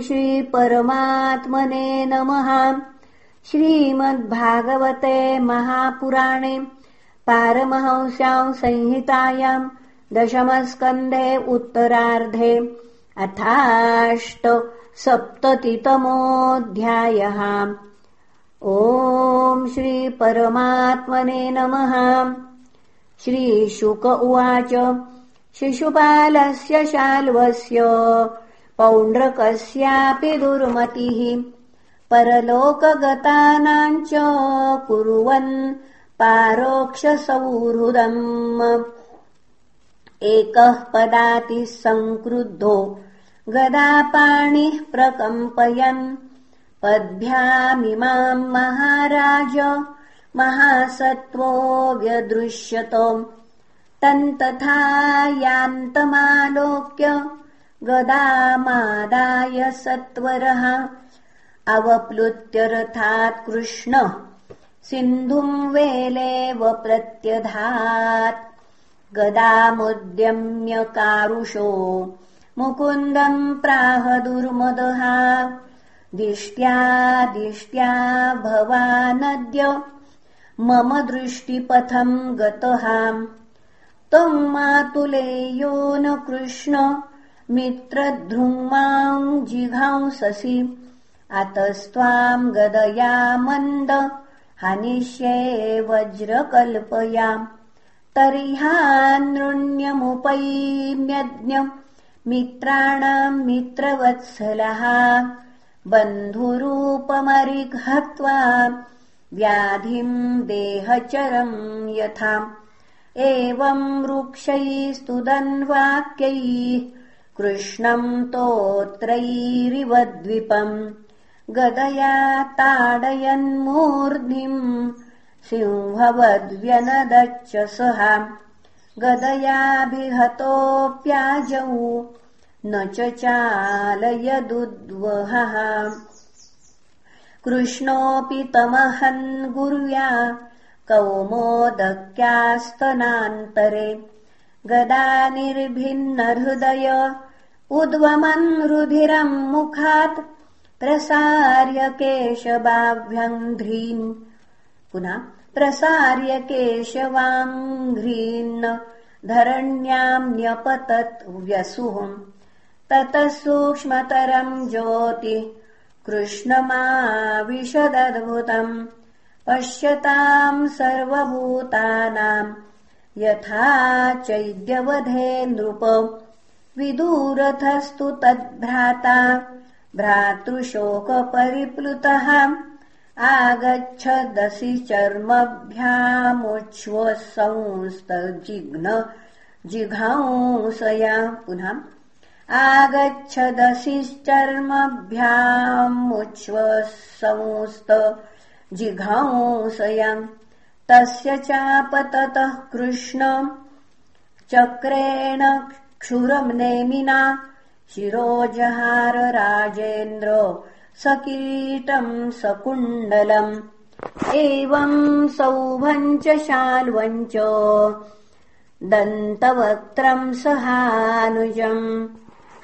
श्रीपरमात्मने नमः। श्रीमद्भागवते महापुराणे पारमहंस्याम् संहितायाम् दशमस्कन्धे उत्तरार्धे अथाष्ट सप्ततितमोऽध्यायः ॐ श्रीपरमात्मने नमः। श्रीशुक उवाच। शिशुपालस्य शाल्वस्य पौण्ड्रकस्यापि दुर्मतिः। परलोकगतानाम् च कुर्वन् पारोक्षसौहृदम्। एकः पदातिः सङ्क्रुद्धो गदापाणिः प्रकम्पयन्। पद्भ्यामिमाम् महाराज महासत्त्वो व्यदृश्यत। तन्तथा यान्तमालोक्य गदामादाय सत्वरः। अवप्लुत्यरथात् कृष्ण। सिन्धुम् वेलेव प्रत्यधात्। गदामुद्यम्य कारुषो। मुकुन्दम् प्राह दुर्मदः। दिष्ट्या दिष्ट्या भवानद्य। मम दृष्टिपथम् गतः। त्वम् मातुलेयो न कृष्ण मित्रध्रुमाम् जिघांससि अतस्त्वाम् गदया मन्द हनिष्ये वज्रकल्पया। तर्ह्यानृण्यमुपैम्यज्ञ मित्राणाम् मित्रवत्सलः। बन्धुरूपमरिघत्वा व्याधिम् देहचरम् यथा। एवम् वृक्षैस्तुदन्वाक्यैः कृष्णम् तोत्रैरिव द्विपम् गदया ताडयन्मूर्ध्निम् सिंहवद्व्यनदच्च सः गदयाभिहतोऽप्याजौ न च चालयदुद्वहः। कृष्णोऽपि तमहन् गुर्व्या कौमोदक्यास्तनान्तरे गदानिर्भिन्नहृदय उद्वमन् रुधिरम् मुखात् प्रसार्य केशवाभ्यङ्घ्रीन् पुनः प्रसार्य केशवाङ्घ्रीन् धरण्याम्न्यपतत् व्यसुः। ततः सूक्ष्मतरम् ज्योति कृष्णमाविशदद्भुतम्। पश्यताम् सर्वभूतानाम् यथा चैद्यवधे नृप विदूरथस्तु तद्भ्राता। भ्रातृशोकपरिप्लुतः। आगच्छदसि चर्मभ्यामुच्छ्वसंस्तजिघ्न जिघांसया। पुनः आगच्छदसि चर्मभ्यामुच्छ्वसंस्त जिघांसयाम् तस्य चापततः कृष्ण। चक्रेण क्षुरम् नेमिना शिरोजहार राजेन्द्र सकीटम् सकुण्डलम् एवम् सौभम् च शाल्वम् च दन्तवक्त्रम् सहानुजम्।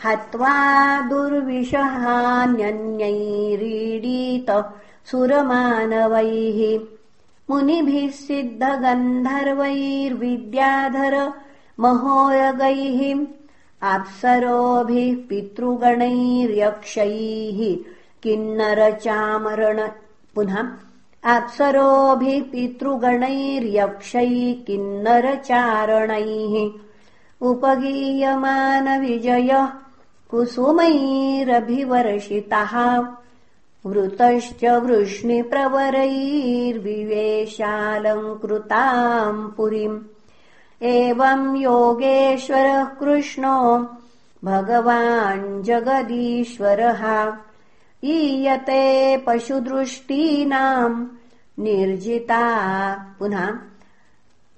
हत्वा दुर्विषहान्यन्यैरीडीत सुरमानवैः मुनिभिः सिद्धगन्धर्वैर्विद्याधर महोयगैः अप्सरोभिः पितृगणैर्यक्षैः किन्नरचामरण पुनः अप्सरोभिः पितृगणैर्यक्षैः किन्नरचारणैः उपगीयमानविजयः कुसुमैरभिवर्षितः वृतश्च वृष्णिप्रवरैर्विवेशालङ्कृताम् पुरीम्। एवम् योगेश्वरः कृष्णो भगवान् जगदीश्वरः। ईयते पशुदृष्टीनाम् निर्जिता पुनः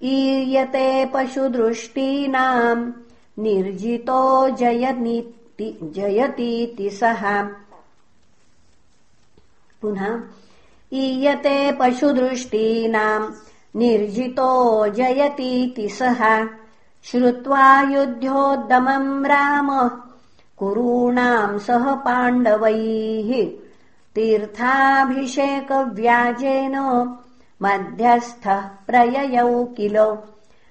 ईयते पशुदृष्टीनाम् निर्जितो जयतीति सः पुनः ईयते पशुदृष्टीनाम् निर्जितो जयतीति सः। श्रुत्वा युध्योद्दमम् राम कुरूणाम् सह पाण्डवैः तीर्थाभिषेकव्याजेन मध्यस्थः प्रययौ किल।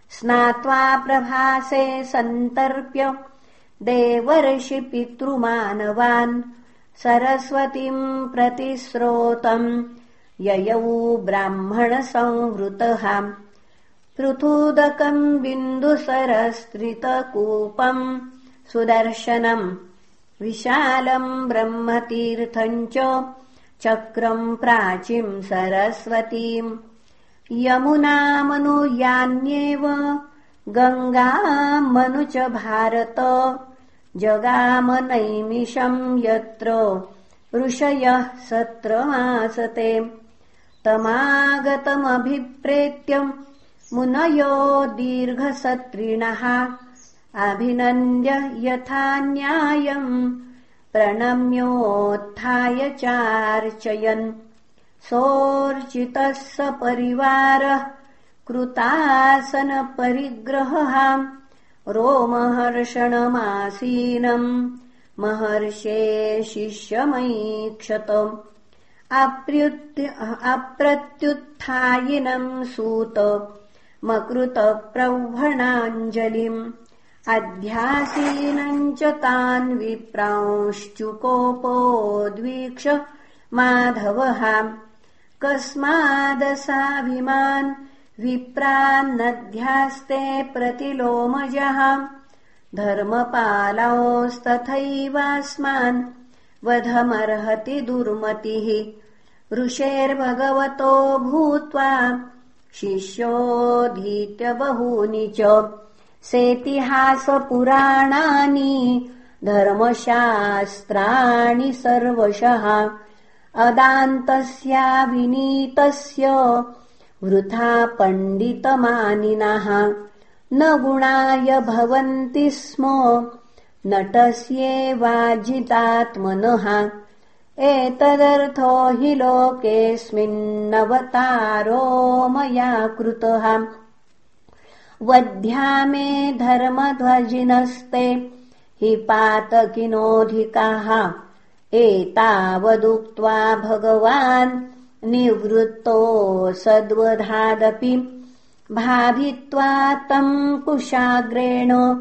स्नात्वा प्रभासे सन्तर्प्य देवर्षिपितृमानवान् सरस्वतीम् प्रतिस्रोतम् ययौ ब्राह्मणसंवृतः। पृथूदकम् बिन्दुसरस्त्रितकूपम् सुदर्शनम् विशालम् ब्रह्मतीर्थम् च चक्रम् प्राचीम् सरस्वतीम् यमुनामनुयान्येव गङ्गामनु च भारत जगामनैमिषम् यत्र ऋषयः सत्रमासते तमागतमभिप्रेत्यम् मुनयो दीर्घसत्रिणः अभिनन्द्य यथा न्यायम् प्रणम्योत्थाय चार्चयन्। सोऽर्चितः स परिवारः कृतासनपरिग्रहः रोमहर्षणमासीनम्। महर्षे शिष्यमैक्षत अप्रत्युत्थायिनम् सूत। मकृतप्रह्वणाञ्जलिम् अध्यासीनम् च तान् विप्रांश्चुकोपोद्वीक्ष माधवः। कस्मादसाभिमान् विप्रान्नध्यास्ते प्रतिलोमजः। धर्मपालौस्तथैवास्मान् वधमर्हति दुर्मतिः। ऋषेर्भगवतो भूत्वा शिष्योऽधीत्य बहूनि च सेतिहासपुराणानि धर्मशास्त्राणि सर्वशः। अदान्तस्याविनीतस्य वृथा पण्डितमानिनः। न गुणाय भवन्ति स्म। नटस्येवाजितात्मनः एतदर्थो हि लोकेऽस्मिन्नवतारो मया कृतः वध्या मे धर्मध्वजिनस्ते हि पातकिनोऽधिकाः। एतावदुक्त्वा भगवान् निवृत्तो सद्वधादपि भाभित्वा तम् कुशाग्रेण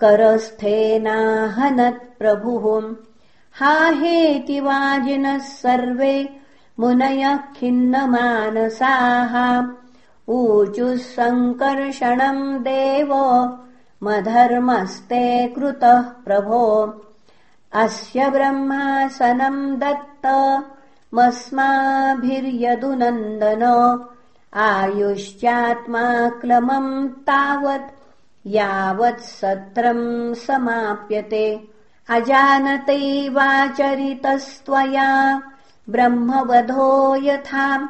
करस्थेनाहनत्प्रभुः हा हेति वाजिनः सर्वे मुनयः खिन्नमानसाः। ऊचुः सङ्कर्षणम् देव मधर्मस्ते कृतः प्रभो। अस्य ब्रह्मासनम् दत्त मस्माभिर्यदुनन्दन। आयुश्चात्माक्लमम् तावत् यावत् सत्रम् समाप्यते। अजानतैवाचरितस्त्वया ब्रह्मवधो यथा।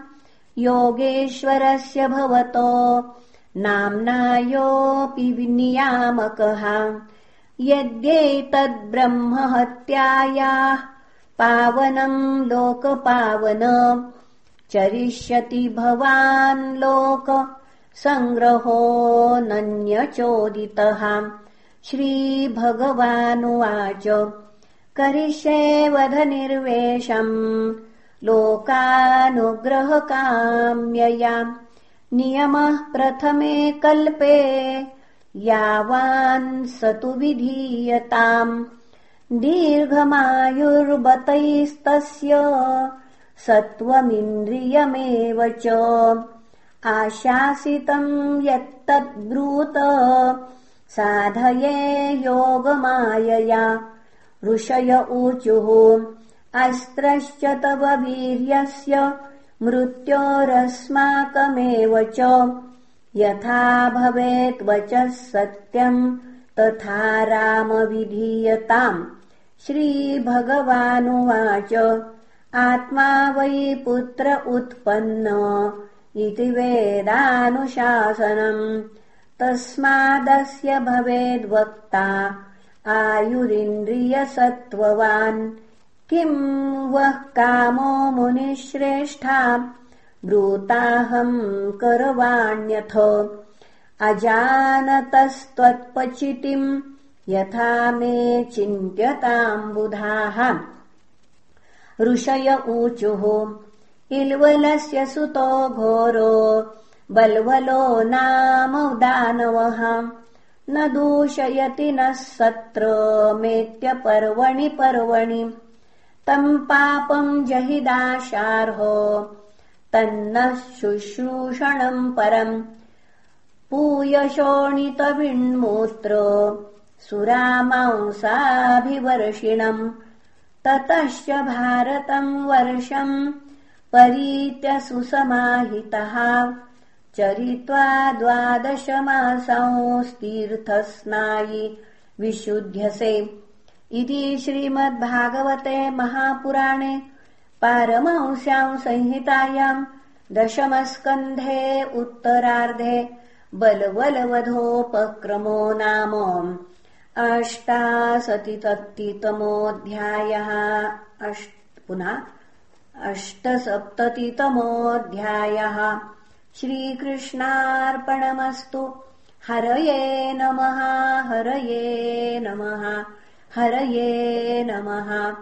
योगेश्वरस्य भवतो नाम्नायोऽपि नियामकः यद्येतद्ब्रह्महत्यायाः पावनम् लोकपावन। चरिष्यति भवान् लोक सङ्ग्रहोऽनन्यचोदितः श्रीभगवानुवाच। करिष्ये वधनिर्वेशम् लोकानुग्रहकाम्यया। नियमः प्रथमे कल्पे। यावान् स तु विधीयताम् दीर्घमायुर्बतैस्तस्य सत्त्वमिन्द्रियमेव च। आशासितम् यत्तद्ब्रूत साधये योगमायया। ऋषय ऊचुः अस्त्रश्च तव वीर्यस्य मृत्योरस्माकमेव च। यथा भवेद्वचः सत्यम् तथा रामविधीयताम्। श्रीभगवानुवाच आत्मा वै पुत्र उत्पन्न इति वेदानुशासनम्। तस्मादस्य भवेद्वक्ता आयुरिन्द्रियसत्त्ववान्। किम् वः कामो मुनिश्रेष्ठा ब्रूताहम् करवाण्यथ अजानतस्त्वत्पचितिम् यथा मे चिन्त्यताम् बुधाः ऋषय ऊचुः इल्वलस्य सुतो घोरो बल्वलो नाम दानवः न दूषयति नः सत्र मेत्यपर्वणि पर्वणि। तम् पापम् जहिदाशार्हो तन्नः शुश्रूषणम् परम् पूयशोणितविण्मूत्र सुरामांसाभिवर्षिणम् ततश्च भारतम् वर्षम् परीत्य सुसमाहितः चरित्वा द्वादशमासंस्तीर्थस्नायि विशुध्यसे। इति श्रीमद्भागवते महापुराणे पारमंस्याम् संहितायाम् दशमस्कन्धे उत्तरार्धे बलवलवधोपक्रमो नाम अष्टासतितमोऽध्यायः पुनः अष्टसप्ततितमोऽध्यायः श्रीकृष्णार्पणमस्तु। हरये नमः हरये नमः हरये नमः